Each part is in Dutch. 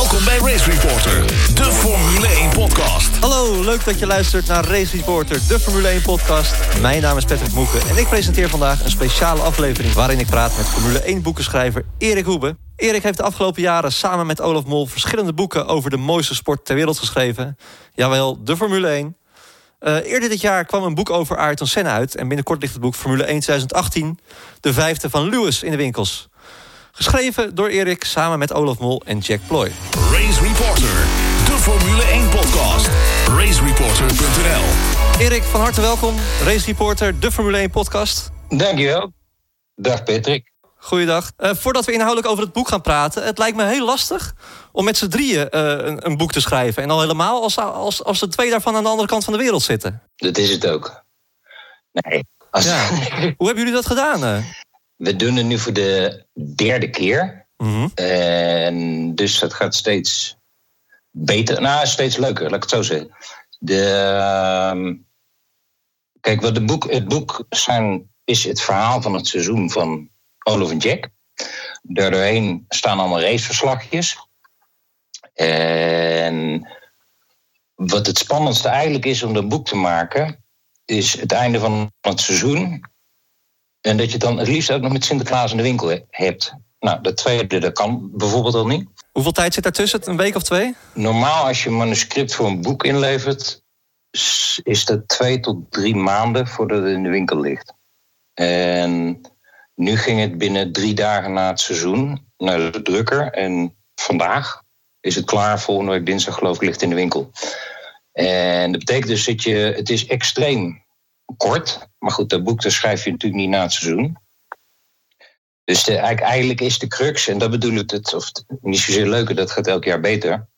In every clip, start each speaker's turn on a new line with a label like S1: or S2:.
S1: Welkom bij Race Reporter, de Formule 1 podcast.
S2: Hallo, leuk dat je luistert naar Race Reporter, de Formule 1 podcast. Mijn naam is Patrick Moeken en ik presenteer vandaag een speciale aflevering... waarin ik praat met Formule 1 boekenschrijver Erik Hoebe. Erik heeft de afgelopen jaren samen met Olaf Mol... verschillende boeken over de mooiste sport ter wereld geschreven. Jawel, de Formule 1. Uh, eerder dit jaar kwam een boek over Ayrton Senna uit... en binnenkort ligt het boek Formule 1 2018... de vijfde van Lewis in de winkels. Geschreven door Erik samen met Olaf Mol en Jack Ploy.
S1: Race Reporter, de Formule 1 podcast. Racereporter.nl
S2: Erik, van harte welkom. Race Reporter, de Formule 1 podcast.
S3: Dankjewel. Dag Patrick.
S2: Goeiedag. Uh, voordat we inhoudelijk over het boek gaan praten... het lijkt me heel lastig om met z'n drieën uh, een, een, boek te schrijven. En al helemaal als, als, als de twee daarvan aan de andere kant van de wereld zitten.
S3: Dat is het ook. Nee.
S2: Als... Ja. Hoe hebben jullie dat gedaan?
S3: We doen het nu voor de derde keer.
S2: Mm -hmm.
S3: En dus dat gaat steeds beter. Nou, steeds leuker, laat ik het zo zeggen. De, uh, kijk, wat de boek, het boek zijn, is het verhaal van het seizoen van Olaf en Jack. Daardoorheen staan allemaal raceverslagjes. En wat het spannendste eigenlijk is om dat boek te maken, is het einde van het seizoen. En dat je dan het liefst ook nog met Sinterklaas in de winkel hebt. Nou, dat tweede, dat kan bijvoorbeeld al niet.
S2: Hoeveel tijd zit daartussen? Een week of twee?
S3: Normaal, als je een manuscript voor een boek inlevert, is dat twee tot drie maanden voordat het in de winkel ligt. En nu ging het binnen drie dagen na het seizoen naar de drukker. En vandaag is het klaar. Volgende week dinsdag geloof ik ligt in de winkel. En dat betekent dus dat je... Het is extreem kort. Maar goed, dat boek dat schrijf je natuurlijk niet na het seizoen. Dus de, eigenlijk is de crux, en dat bedoel ik het, of niet zozeer leuker, dat gaat elk jaar beter.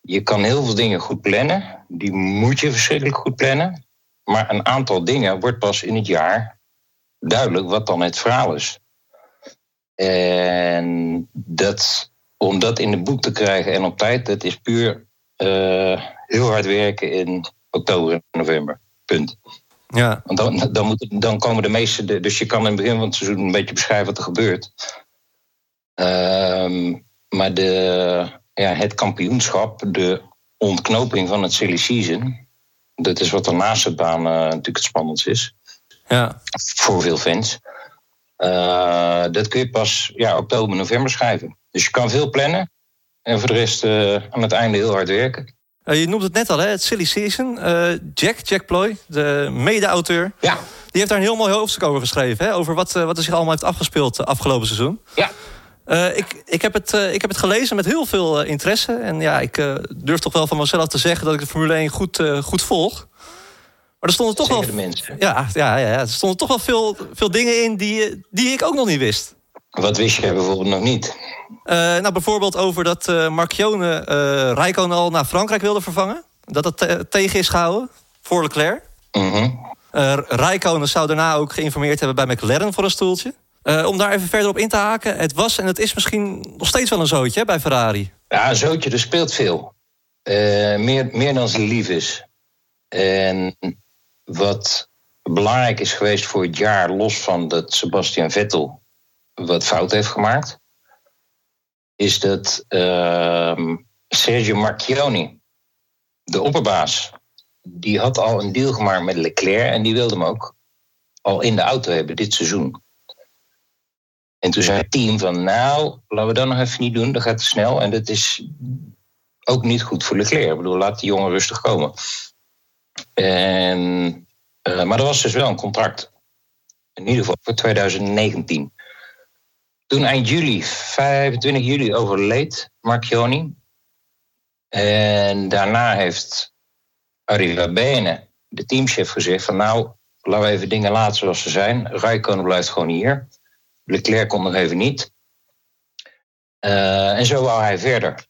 S3: Je kan heel veel dingen goed plannen. Die moet je verschrikkelijk goed plannen. Maar een aantal dingen wordt pas in het jaar duidelijk wat dan het verhaal is. En dat, om dat in het boek te krijgen en op tijd, dat is puur uh, heel hard werken in oktober en november. Punt.
S2: Ja.
S3: Want dan, dan, moet, dan komen de meeste. Dus je kan in het begin van het seizoen een beetje beschrijven wat er gebeurt. Um, maar de, ja, het kampioenschap, de ontknoping van het silly season. Dat is wat er naast het baan uh, natuurlijk het spannendst is.
S2: Ja.
S3: Voor veel fans. Uh, dat kun je pas ja, oktober, november schrijven. Dus je kan veel plannen. En voor de rest uh, aan het einde heel hard werken.
S2: Uh, je noemt het net al, hè, het Silly Season. Jack, Jack Ploy, de mede-auteur.
S3: Ja.
S2: Die heeft daar een heel mooi hoofdstuk over geschreven. Hè, over wat, wat er zich allemaal heeft afgespeeld afgelopen seizoen.
S3: Ja.
S2: ik, ik, heb het, ik heb het gelezen met heel veel interesse. En ja, ik durf toch wel van mezelf te zeggen dat ik de Formule 1 goed, goed volg. Maar er stonden toch wel.
S3: De mensen.
S2: Ja, ja, ja, er stonden toch wel veel, veel dingen in die, die ik ook nog niet wist.
S3: Wat wist je bijvoorbeeld nog niet?
S2: Uh, nou, bijvoorbeeld over dat uh, Marchione uh, Rijkoon al naar Frankrijk wilde vervangen. Dat dat te tegen is gehouden voor Leclerc.
S3: Mm -hmm.
S2: Rijkonen zou daarna ook geïnformeerd hebben bij McLaren voor een stoeltje. om daar even verder op in te haken. Het was en het is misschien nog steeds wel een zootje hè, bij Ferrari.
S3: Ja, een zootje, er speelt veel. meer, meer dan ze lief is. En wat belangrijk is geweest voor het jaar, los van dat Sebastian Vettel wat fout heeft gemaakt, is dat uh, Sergio Marchioni, de opperbaas, die had al een deal gemaakt met Leclerc en die wilde hem ook al in de auto hebben dit seizoen. En toen zei het team van, nou, laten we dat nog even niet doen, dat gaat te snel. En dat is ook niet goed voor Leclerc. Ik bedoel, laat die jongen rustig komen. En, uh, maar er was dus wel een contract. In ieder geval voor 2019. Toen eind juli, 25 juli, overleed Marchioni. En daarna heeft Arriva Bene, de teamchef, gezegd van nou, laten we even dingen laten zoals ze zijn. Rijkonen blijft gewoon hier. Leclerc komt nog even niet. Uh, en zo wou hij verder.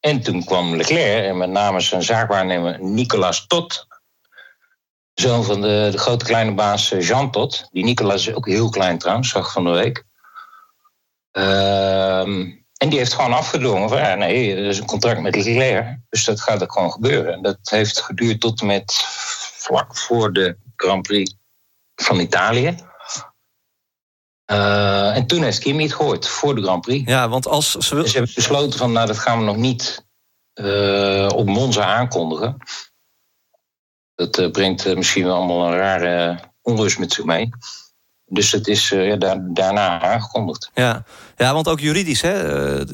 S3: En toen kwam Leclerc en met name zijn zaakwaarnemer Nicolas Tot, zoon van de, de grote kleine baas Jean Tot. Die Nicolas is ook heel klein trouwens, zag van de week. Uh, en die heeft gewoon afgedwongen van ja, nee, er is een contract met Leclerc, dus dat gaat er gewoon gebeuren. En dat heeft geduurd tot en met vlak voor de Grand Prix van Italië. Uh, en toen heeft Kimi het gehoord voor de Grand Prix.
S2: Ja, want als ze, wil...
S3: ze hebben besloten van, nou, dat gaan we nog niet uh, op Monza aankondigen. Dat uh, brengt misschien wel allemaal een rare onrust met zich mee. Dus het is da daarna aangekondigd.
S2: Ja. ja, want ook juridisch, hè?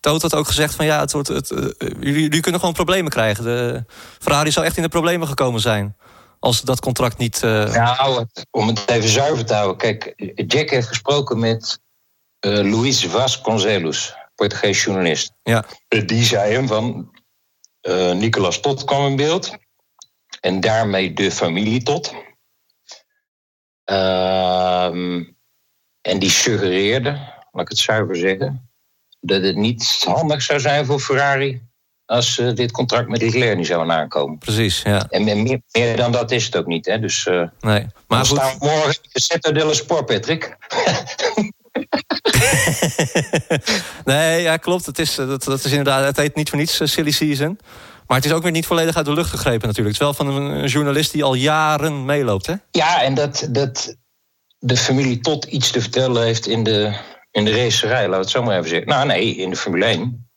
S2: Toot had ook gezegd van ja, het wordt, het, jullie, jullie kunnen gewoon problemen krijgen. De Ferrari zou echt in de problemen gekomen zijn als dat contract niet.
S3: Nou, om het even zuiver te houden. Kijk, Jack heeft gesproken met Luis Vasconcelos, Portugees journalist.
S2: Ja.
S3: Die zei hem van. Nicolas Tot kwam in beeld. En daarmee de familie Tot. Ehm, en die suggereerde, laat ik het zuiver zeggen, dat het niet handig zou zijn voor Ferrari als uh, dit contract met Leclerc niet zou aankomen.
S2: Precies, ja.
S3: En meer, meer, dan dat is het ook niet. Hè? Dus, uh,
S2: nee. Maar
S3: we staan morgen in de Zeta Sport, Patrick.
S2: nee, ja, klopt. Het is, dat, dat is inderdaad, het heet niet voor niets uh, silly season. Maar het is ook weer niet volledig uit de lucht gegrepen natuurlijk. Het is wel van een, journalist die al jaren meeloopt, hè?
S3: Ja, en dat, dat de familie tot iets te vertellen heeft in de, in de racerij, laten we het zo maar even zeggen. Nou nee, in de Formule 1.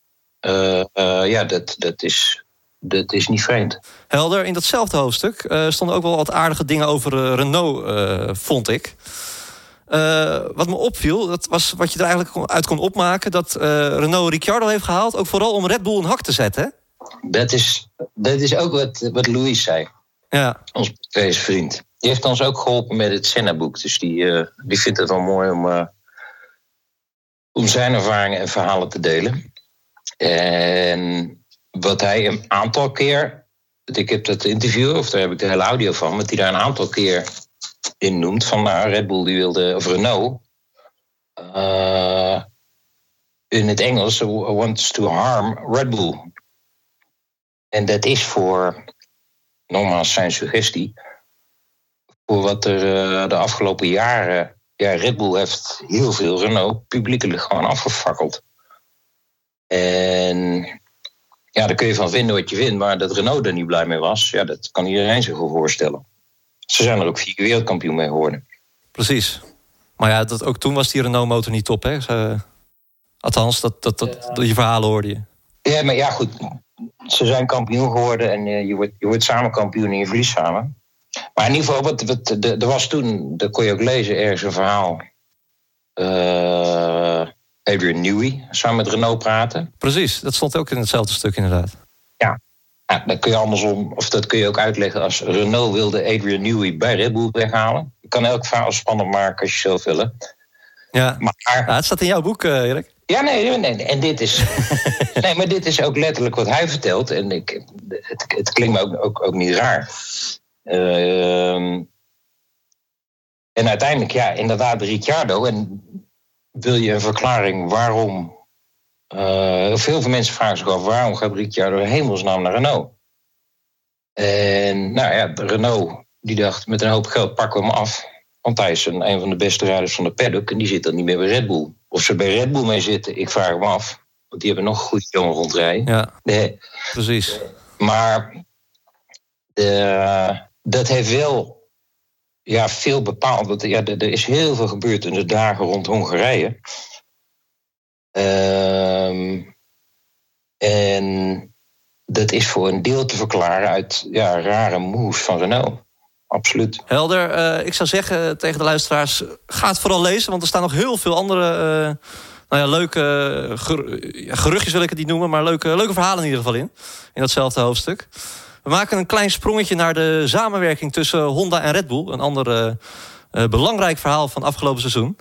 S3: Uh, uh, ja, dat, dat, is, dat is niet vreemd.
S2: Helder, in datzelfde hoofdstuk uh, stonden ook wel wat aardige dingen over Renault, vond ik. wat me opviel, dat was wat je er eigenlijk uit kon opmaken... dat Renault Ricciardo heeft gehaald, ook vooral om Red Bull een hak te zetten.
S3: Dat, is, dat is ook wat, wat Louis zei.
S2: Ja.
S3: Ons vriend. Die heeft ons ook geholpen met het Senna-boek. Dus die, die vindt het wel mooi om, om zijn ervaringen en verhalen te delen. En wat hij een aantal keer. Ik heb dat interview, of daar heb ik de hele audio van, wat hij daar een aantal keer in noemt. Van nou, Red Bull die wilde, of Renault. Uh, in het Engels, wants to harm Red Bull. En dat is voor, nogmaals zijn suggestie, voor wat er uh, de afgelopen jaren. Ja, Red Bull heeft heel veel Renault publiekelijk gewoon afgefakkeld. En ja, daar kun je van vinden wat je vindt, maar dat Renault er niet blij mee was, ja, dat kan iedereen zich wel voorstellen. Ze zijn er ook vier wereldkampioen mee geworden.
S2: Precies. Maar ja, dat, ook toen was die Renault-motor niet top, hè? Ze, althans, dat, dat, dat, die verhalen hoorde je.
S3: Ja, maar ja, goed. Ze zijn kampioen geworden en je, wordt, je wordt samen kampioen en je verliest samen. Maar in ieder geval, wat, wat, er was toen, dat kon je ook lezen, ergens een verhaal. Uh, Adrian Newey samen met Renault praten.
S2: Precies, dat stond ook in hetzelfde stuk inderdaad.
S3: Ja, ja dat kun je andersom, of dat kun je ook uitleggen als Renault wilde Adrian Newey bij Red Bull weghalen. Je kan elk verhaal spannend maken als je zelf wil.
S2: Ja, maar, ja, het staat in jouw boek, uh, Erik.
S3: Ja, nee, nee, en dit is. nee, maar dit is ook letterlijk wat hij vertelt. En ik, het, het klinkt me ook, ook, ook niet raar. Uh, en uiteindelijk, ja, inderdaad, Ricciardo. En wil je een verklaring waarom. Uh, veel van mensen vragen zich af waarom gaat Ricciardo hemelsnaam naar Renault? En nou ja, Renault die dacht met een hoop geld pakken we hem af. Want hij is een, een van de beste rijders van de paddock en die zit dan niet meer bij Red Bull. Of ze bij Red Bull mee zitten, ik vraag me af. Want die hebben nog een goede jongen rondrijden.
S2: Ja, nee. precies.
S3: Maar de, dat heeft wel ja, veel bepaald. Want ja, er, is heel veel gebeurd in de dagen rond Hongarije. Uh, en dat is voor een deel te verklaren uit ja, rare moves van Renault. Absoluut.
S2: Helder. Uh, ik zou zeggen tegen de luisteraars: ga het vooral lezen, want er staan nog heel veel andere. Uh, nou ja, leuke ger geruchtjes wil ik het niet noemen, maar leuke, leuke verhalen in ieder geval in. In datzelfde hoofdstuk. We maken een klein sprongetje naar de samenwerking tussen Honda en Red Bull. Een ander uh, belangrijk verhaal van afgelopen seizoen.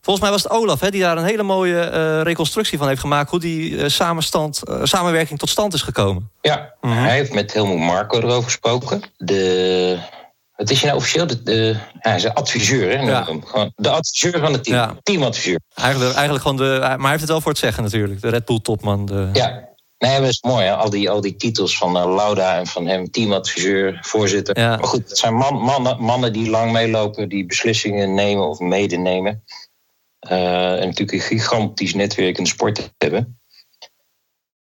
S2: Volgens mij was het Olaf hè, die daar een hele mooie uh, reconstructie van heeft gemaakt... hoe die uh, samenstand, samenwerking tot stand is gekomen.
S3: Ja, mm -hmm. hij heeft met Helmut Marco erover gesproken. De, het is nou officieel, de, de, hij is een adviseur. Hè, ja. Gewoon de adviseur van het team, ja. teamadviseur.
S2: Eigenlijk, eigenlijk gewoon de, maar hij heeft het wel voor het zeggen natuurlijk. De Red Bull topman. De...
S3: Ja, Nee, dat is mooi. Hè? Al, die, al die titels van uh, Lauda en van hem, teamadviseur, voorzitter.
S2: Ja.
S3: Maar goed, het zijn man, mannen, mannen die lang meelopen, die beslissingen nemen of medenemen. Uh, en natuurlijk een gigantisch netwerk in de sport hebben.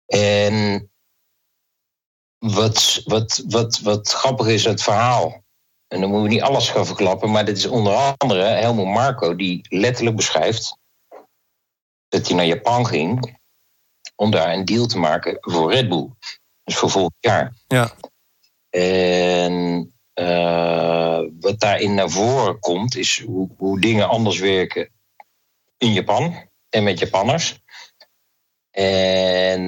S3: En wat, wat, wat, wat grappig is, het verhaal en dan moeten we niet alles gaan verklappen, maar dit is onder andere Helmut Marco die letterlijk beschrijft dat hij naar Japan ging om daar een deal te maken voor Red Bull. Dus voor volgend jaar.
S2: Ja.
S3: En uh, wat daarin naar voren komt, is hoe, hoe dingen anders werken in Japan en met Japanners. En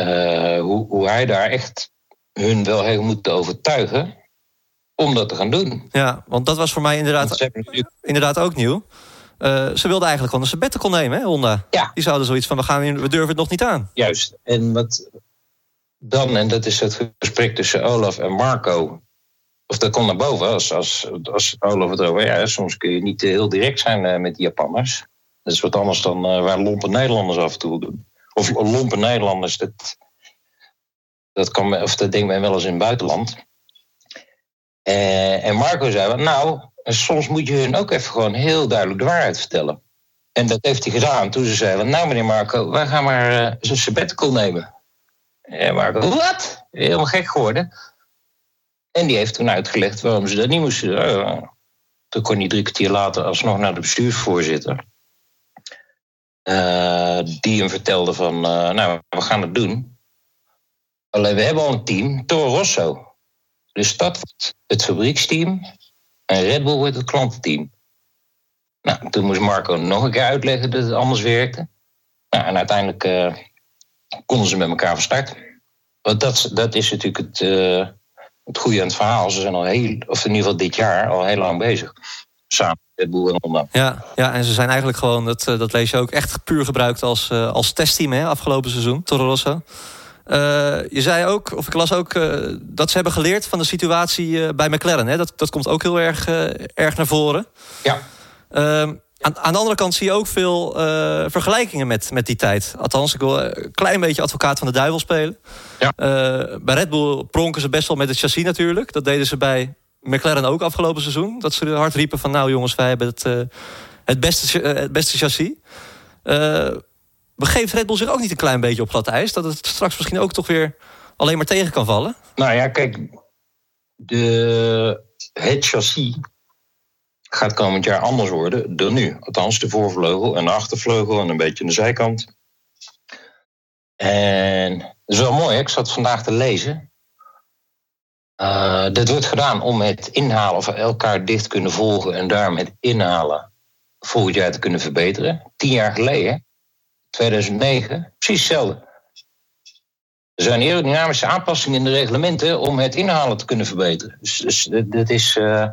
S3: uh, hoe, hoe hij daar echt hun wel heeft moeten overtuigen om dat te gaan doen.
S2: Ja, want dat was voor mij inderdaad, inderdaad ook nieuw. Uh, ze wilden eigenlijk gewoon een sabbatical nemen, hè, Honda?
S3: Ja.
S2: Die zouden zoiets van, we, gaan, we durven het nog niet aan.
S3: Juist. En wat dan, en dat is het gesprek tussen Olaf en Marco... of dat komt naar boven, als, als, als Olaf het over... ja, soms kun je niet heel direct zijn uh, met die Japanners. Dat is wat anders dan uh, waar lompe Nederlanders af en toe doen. Of lompe Nederlanders, dat, dat, kan, of dat denkt men wel eens in het buitenland... Uh, en Marco zei, nou, soms moet je hun ook even gewoon heel duidelijk de waarheid vertellen. En dat heeft hij gedaan toen ze zeiden, nou meneer Marco, wij gaan maar uh, zo'n sabbatical nemen. En Marco, wat? Helemaal gek geworden. En die heeft toen uitgelegd waarom ze dat niet moesten doen. Uh, toen kon hij drie kwartier later alsnog naar de bestuursvoorzitter. Die hem vertelde van, nou, we gaan het doen. Alleen we hebben al een team, Toro Rosso. Dus dat wordt het fabrieksteam en Red Bull wordt het klantenteam. Nou, toen moest Marco nog een keer uitleggen dat het anders werkte. Nou, en uiteindelijk uh, konden ze met elkaar van start. Want dat, dat is natuurlijk het, uh, het goede aan het verhaal. Ze zijn al heel, of in ieder geval dit jaar, al heel lang bezig. Samen met Red Bull en Honda.
S2: Ja, ja, en ze zijn eigenlijk gewoon, dat, dat lees je ook, echt puur gebruikt als, als testteam hè, afgelopen seizoen, Toro Rosso. Uh, je zei ook, of ik las ook, uh, dat ze hebben geleerd van de situatie uh, bij McLaren. Hè? Dat, dat komt ook heel erg, erg naar voren.
S3: Ja.
S2: Ehm, aan, aan, de andere kant zie je ook veel vergelijkingen met, met die tijd. Althans, ik wil een klein beetje advocaat van de duivel spelen.
S3: Ja.
S2: bij Red Bull pronken ze best wel met het chassis natuurlijk. Dat deden ze bij McLaren ook afgelopen seizoen. Dat ze hard riepen van nou jongens, wij hebben het, het, beste, het beste chassis. Begeeft Red Bull zich ook niet een klein beetje op glad ijs? Dat het straks misschien ook toch weer alleen maar tegen kan vallen?
S3: Nou ja, kijk, de, het chassis gaat komend jaar anders worden dan nu. Althans, de voorvleugel en de achtervleugel en een beetje de zijkant. En dat is wel mooi, ik zat vandaag te lezen. Uh, dit wordt gedaan om het inhalen of elkaar dicht kunnen volgen en daarom het inhalen volgend jaar te kunnen verbeteren. Tien jaar geleden 2009, precies hetzelfde. Er zijn aerodynamische aanpassingen in de reglementen om het inhalen te kunnen verbeteren. Dus, dus dat is. Uh,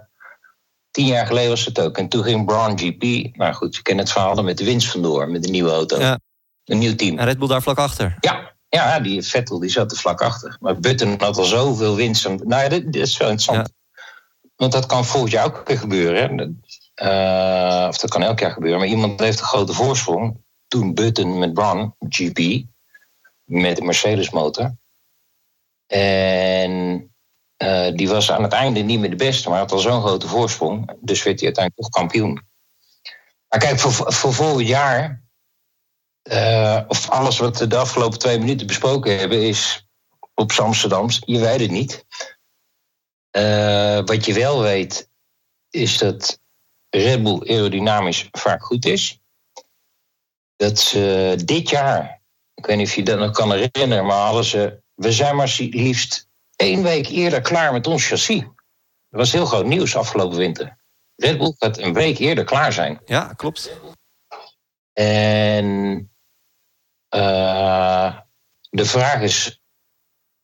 S3: tien jaar geleden was het ook. En toen ging Brown GP. Nou goed, je kent het verhaal met de winst vandoor, met de nieuwe auto.
S2: Ja.
S3: Een nieuw team.
S2: En Red Bull daar vlak achter.
S3: Ja, ja die Vettel die zat er vlak achter. Maar Button had al zoveel winst. Nou ja, dit is wel interessant. Ja. Want dat kan volgend jaar ook weer gebeuren. Uh, of dat kan elk jaar gebeuren. Maar iemand heeft een grote voorsprong toen Button met Brown, GP, met de Mercedes motor. En uh, die was aan het einde niet meer de beste, maar had al zo'n grote voorsprong. Dus werd hij uiteindelijk toch kampioen. Maar kijk, voor, voor volgend jaar, uh, of alles wat we de afgelopen twee minuten besproken hebben, is op Amsterdams, je weet het niet. Uh, wat je wel weet, is dat Red Bull aerodynamisch vaak goed is dat ze dit jaar, ik weet niet of je dat nog kan herinneren, maar hadden ze, we zijn maar liefst één week eerder klaar met ons chassis. Dat was heel groot nieuws afgelopen winter. Red Bull gaat een week eerder klaar zijn.
S2: Ja, klopt.
S3: En uh, de vraag is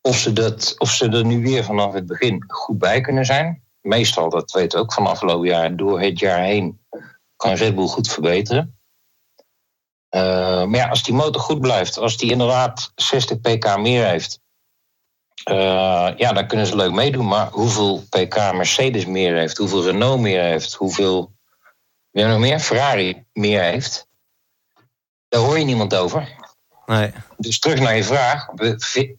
S3: of ze, dat, of ze er nu weer vanaf het begin goed bij kunnen zijn. Meestal, dat weten we ook van afgelopen jaar, door het jaar heen kan Red Bull goed verbeteren. Uh, maar ja, als die motor goed blijft, als die inderdaad 60 pk meer heeft, uh, ja, dan kunnen ze leuk meedoen. Maar hoeveel pk Mercedes meer heeft, hoeveel Renault meer heeft, hoeveel nog meer Ferrari meer heeft, daar hoor je niemand over.
S2: Nee.
S3: Dus terug naar je vraag,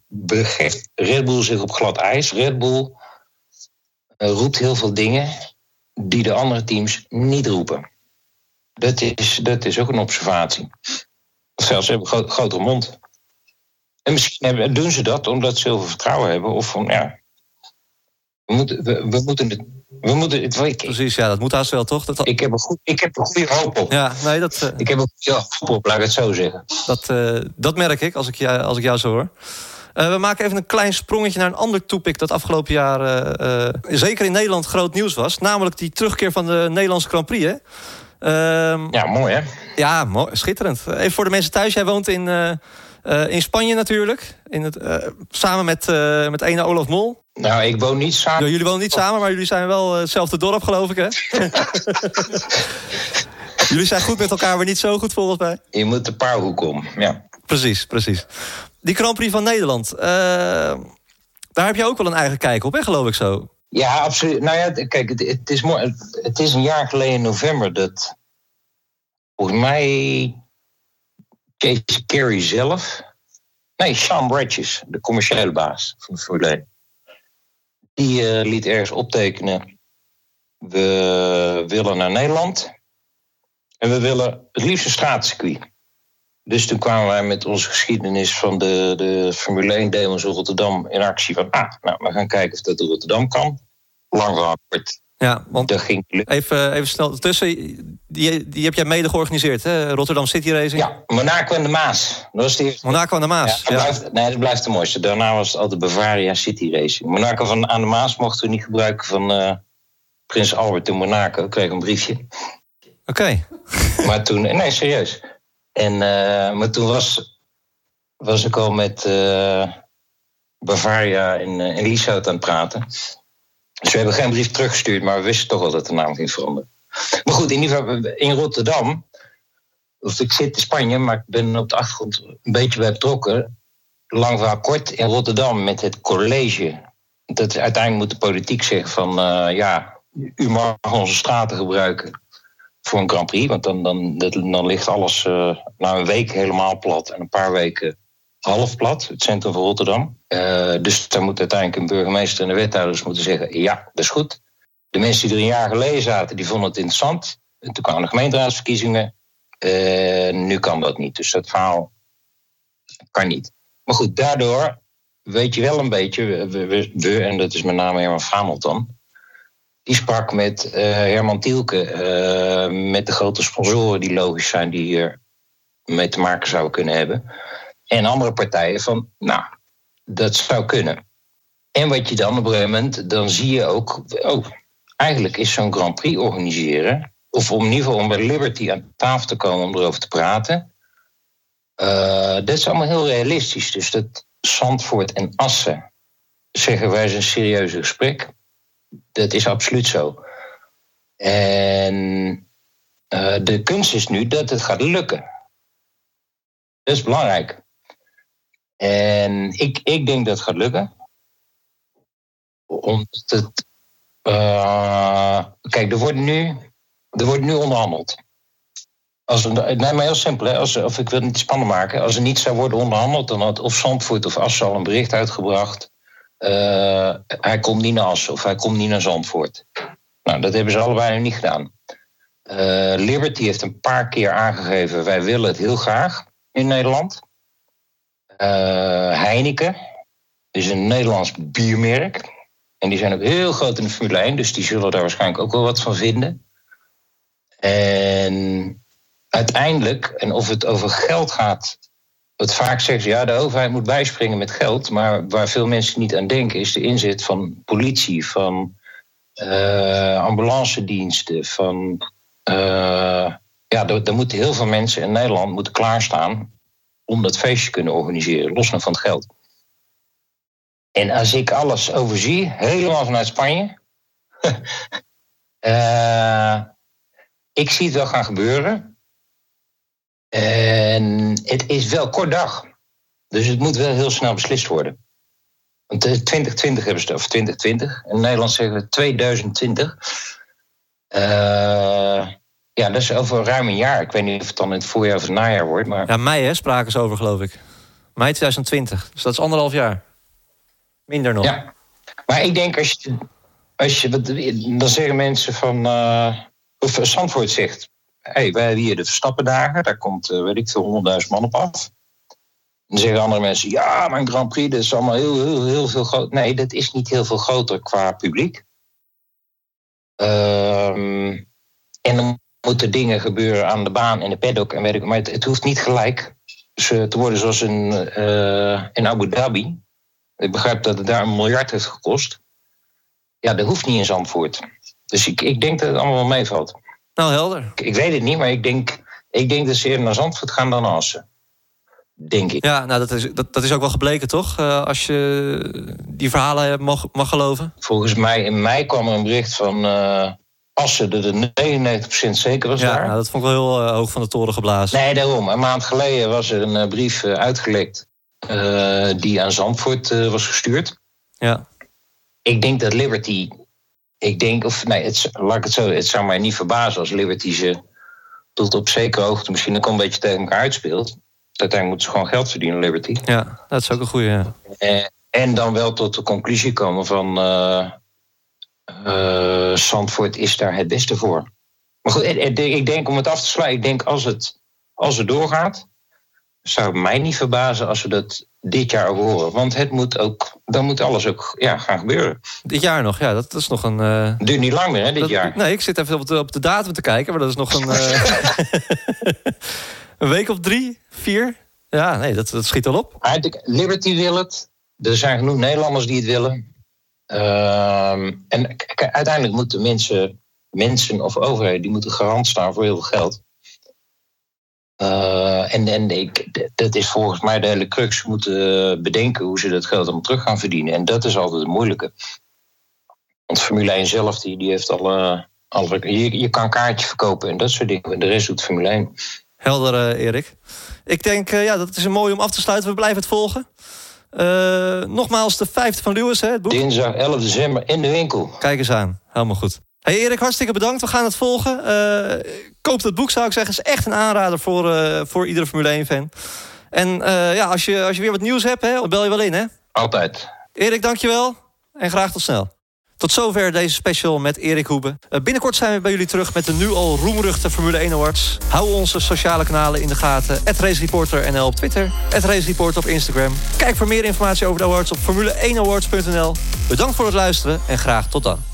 S3: begeeft Red Bull zich op glad ijs? Red Bull uh, roept heel veel dingen die de andere teams niet roepen. Dat is, dat is ook een observatie. Zelfs ze hebben een gro grotere mond. En misschien hebben, doen ze dat omdat ze heel veel vertrouwen hebben. Of van, ja, we moeten, we, we moeten het We moeten, het, ik,
S2: Precies, ja, dat moet haast wel, toch? Dat,
S3: ik, heb een goed, ik heb een goede hoop op.
S2: ja, nee, dat, eh,
S3: Ik heb een goede hoop op, laat ik het zo zeggen.
S2: dat, eh, dat merk ik als ik, jou, als ik jou zo hoor. Eh, we maken even een klein sprongetje naar een ander topic... dat afgelopen jaar zeker in Nederland groot nieuws was. Namelijk die terugkeer van de Nederlandse Grand Prix, hè? Ehm,
S3: Ja, mooi hè?
S2: Ja, mooi, schitterend. Even voor de mensen thuis. Jij woont in, eh, eh, in Spanje natuurlijk. In het, eh, samen met, met ene Olaf Mol.
S3: Nou, ik woon niet samen.
S2: Ja, jullie wonen niet samen, maar jullie zijn wel hetzelfde dorp, geloof ik, hè? jullie zijn goed met elkaar, maar niet zo goed volgens mij.
S3: Je moet de paarhoek om. Ja.
S2: Precies, precies. Die Grand Prix van Nederland. daar heb je ook wel een eigen kijk op, hè, geloof ik zo.
S3: Ja, absoluut. Nou ja, kijk, het, is. Het is een jaar geleden in november dat volgens mij Chase Carey zelf, nee, Sean Bridges, de commerciële baas van de Formule 1, die eh, liet ergens optekenen: we willen naar Nederland en we willen het liefst een straatcircuit. Dus toen kwamen wij met onze geschiedenis van de, de Formule 1 demos in Rotterdam in actie van, ah, nou, we gaan kijken of dat in Rotterdam kan. Lang kort,
S2: Ja, want
S3: dat ging
S2: even, even snel tussen. Die, die heb jij mede georganiseerd, hè? Rotterdam City Racing.
S3: Ja, Monaco en de Maas. Dat was de eerste.
S2: Monaco aan de Maas.
S3: Ja, dat,
S2: Ja,
S3: Blijft, nee, dat blijft de mooiste. Daarna was het altijd Bavaria City Racing. Monaco van, aan de Maas mochten we niet gebruiken van eh, Prins Albert in Monaco. Ik kreeg een briefje.
S2: Oké.
S3: Maar toen, nee, serieus. En, eh, maar toen was, was ik al met eh, Bavaria uh, in Lieshout aan het praten. Dus we hebben geen brief teruggestuurd, maar we wisten toch wel dat de naam ging veranderen. Maar goed, in ieder geval in Rotterdam. Of ik zit in Spanje, maar ik ben op de achtergrond een beetje bij betrokken. Lang verhaal kort, in Rotterdam met het college. Dat uiteindelijk moet de politiek zeggen van ja, u mag onze straten gebruiken voor een Grand Prix. Want dan, dan, dan ligt alles uh, na een week helemaal plat en een paar weken half plat, het centrum van Rotterdam. Uh, dus daar moet uiteindelijk een burgemeester en de wethouders moeten zeggen: ja, dat is goed. De mensen die er een jaar geleden zaten, die vonden het interessant. En toen kwamen de gemeenteraadsverkiezingen. Uh, nu kan dat niet. Dus dat verhaal kan niet. Maar goed, daardoor weet je wel een beetje, we, en dat is met name Herman Famelt dan. Die sprak met uh, Herman Tielke, uh, met de grote sponsoren die logisch zijn, die hier mee te maken zouden kunnen hebben. En andere partijen van, nou, dat zou kunnen. En wat je dan op een gegeven moment, dan zie je ook, oh, eigenlijk is zo'n Grand Prix organiseren, of om in ieder geval om bij Liberty aan tafel te komen om erover te praten, uh, dat is allemaal heel realistisch. Dus dat Zandvoort en Assen zeggen wij zijn serieuze gesprek. Dat is absoluut zo. En uh, de kunst is nu dat het gaat lukken. Dat is belangrijk. En ik, ik denk dat het gaat lukken. Omdat. Uh, kijk, er wordt nu, er wordt nu onderhandeld. Als nee, maar heel simpel, hè? Als, of ik wil het niet spannend maken. Als er niet zou worden onderhandeld, dan had of Zandvoort of Assen al een bericht uitgebracht. Uh, hij komt niet naar Assen of hij komt niet naar Zandvoort. Nou, dat hebben ze allebei nog niet gedaan. Uh, Liberty heeft een paar keer aangegeven: wij willen het heel graag in Nederland. Uh, Heineken is een Nederlands biermerk. En die zijn ook heel groot in de Formule 1, dus die zullen daar waarschijnlijk ook wel wat van vinden. En uiteindelijk, en of het over geld gaat. Wat vaak zeggen ze, ja, de overheid moet bijspringen met geld. Maar waar veel mensen niet aan denken, is de inzet van politie, van uh, ambulancediensten, van. Uh, ja, er moeten heel veel mensen in Nederland moeten klaarstaan om dat feestje kunnen organiseren, los van het geld. En als ik alles overzie, helemaal vanuit Spanje. uh, ik zie het wel gaan gebeuren. En het is wel kort dag. Dus het moet wel heel snel beslist worden. Want 2020 hebben ze het, of 2020. In Nederland zeggen we 2020. Uh, ja, dat is over ruim een jaar. Ik weet niet of het dan in het voorjaar of het najaar wordt. Maar...
S2: Ja, mei hè, spraken ze over, geloof ik. Mei 2020. Dus dat is anderhalf jaar. Minder nog.
S3: Ja, maar ik denk als je... Als je dan zeggen mensen van... Uh, of Zandvoort zegt... hey, wij hebben hier de Verstappendagen. Daar komt, uh, weet ik veel, 100.000 man op af. Dan zeggen andere mensen... Ja, een Grand Prix, dat is allemaal heel, heel, heel veel groter. Nee, dat is niet heel veel groter qua publiek. Ehm, en dan moeten dingen gebeuren aan de baan en de paddock. En weet ik, maar het, hoeft niet gelijk te worden zoals in, uh, in Abu Dhabi. Ik begrijp dat het daar een miljard heeft gekost. Ja, dat hoeft niet in Zandvoort. Dus ik, ik denk dat het allemaal wel meevalt.
S2: Nou, helder.
S3: Ik, ik, weet het niet, maar ik denk, ik denk dat ze eerder naar Zandvoort gaan dan Assen. Denk ik.
S2: Ja, nou, dat is, dat, dat is ook wel gebleken, toch? Uh, als je die verhalen mag, mag geloven.
S3: Volgens mij, in mei kwam er een bericht van uh, Assen dat het 99% zeker was
S2: ja,
S3: daar.
S2: Nou, dat vond ik wel heel uh, hoog van de toren geblazen.
S3: Nee, daarom. Een maand geleden was er een brief uitgelekt die aan Zandvoort was gestuurd.
S2: Ja.
S3: Ik denk dat Liberty ik denk, of nee, het, laat ik het zo, het zou mij niet verbazen als Liberty ze tot op zekere hoogte misschien ook een beetje tegen elkaar uitspeelt. Uiteindelijk moeten ze gewoon geld verdienen, Liberty.
S2: Ja, dat is ook een goede. Ja.
S3: En, en, dan wel tot de conclusie komen van uh, uh, Zandvoort is daar het beste voor. Maar goed, ik denk om het af te sluiten, ik denk als het, als het doorgaat, zou mij niet verbazen als we dat dit jaar horen. Want het moet ook, dan moet alles ook ja, gaan gebeuren.
S2: Dit jaar nog, ja, dat is nog een... Uh...
S3: Duurt niet lang meer, hè, dit jaar.
S2: Nee, ik zit even op de, op de datum te kijken, maar dat is nog een... Uh... een week of drie, vier? Ja, nee, dat, dat schiet al op.
S3: Liberty wil het. Er zijn genoeg Nederlanders die het willen. Uh, en uiteindelijk moeten mensen, mensen of overheden, die moeten garant staan voor heel veel geld. Uh, en en ik, dat is volgens mij de hele crux. Ze moeten bedenken hoe ze dat geld allemaal terug gaan verdienen. En dat is altijd het moeilijke. Want Formule 1 zelf, die, die heeft alle, alle je, je kan kaartje verkopen en dat soort dingen. De rest doet Formule 1.
S2: Helder, Erik. Ik denk, uh, ja, dat is een mooi om af te sluiten. We blijven het volgen. Uh, nogmaals, de vijfde van Lewis, hè, het boek.
S3: Dinsdag 11 december in de winkel.
S2: Kijk eens aan, helemaal goed. Hey Erik, hartstikke bedankt. We gaan het volgen. Uh, koop het boek, zou ik zeggen. is echt een aanrader voor, uh, voor iedere Formule 1-fan. En uh, ja, als je, als je weer wat nieuws hebt, hè, bel je wel in, hè?
S3: Altijd.
S2: Erik, dankjewel. En graag tot snel. Tot zover deze special met Erik Hoebe. binnenkort zijn we bij jullie terug met de nu al roemruchte Formule 1 Awards. Hou onze sociale kanalen in de gaten. RaceReporterNL op Twitter. RaceReporter op Instagram. Kijk voor meer informatie over de awards op formule1awards.nl. Bedankt voor het luisteren en graag tot dan.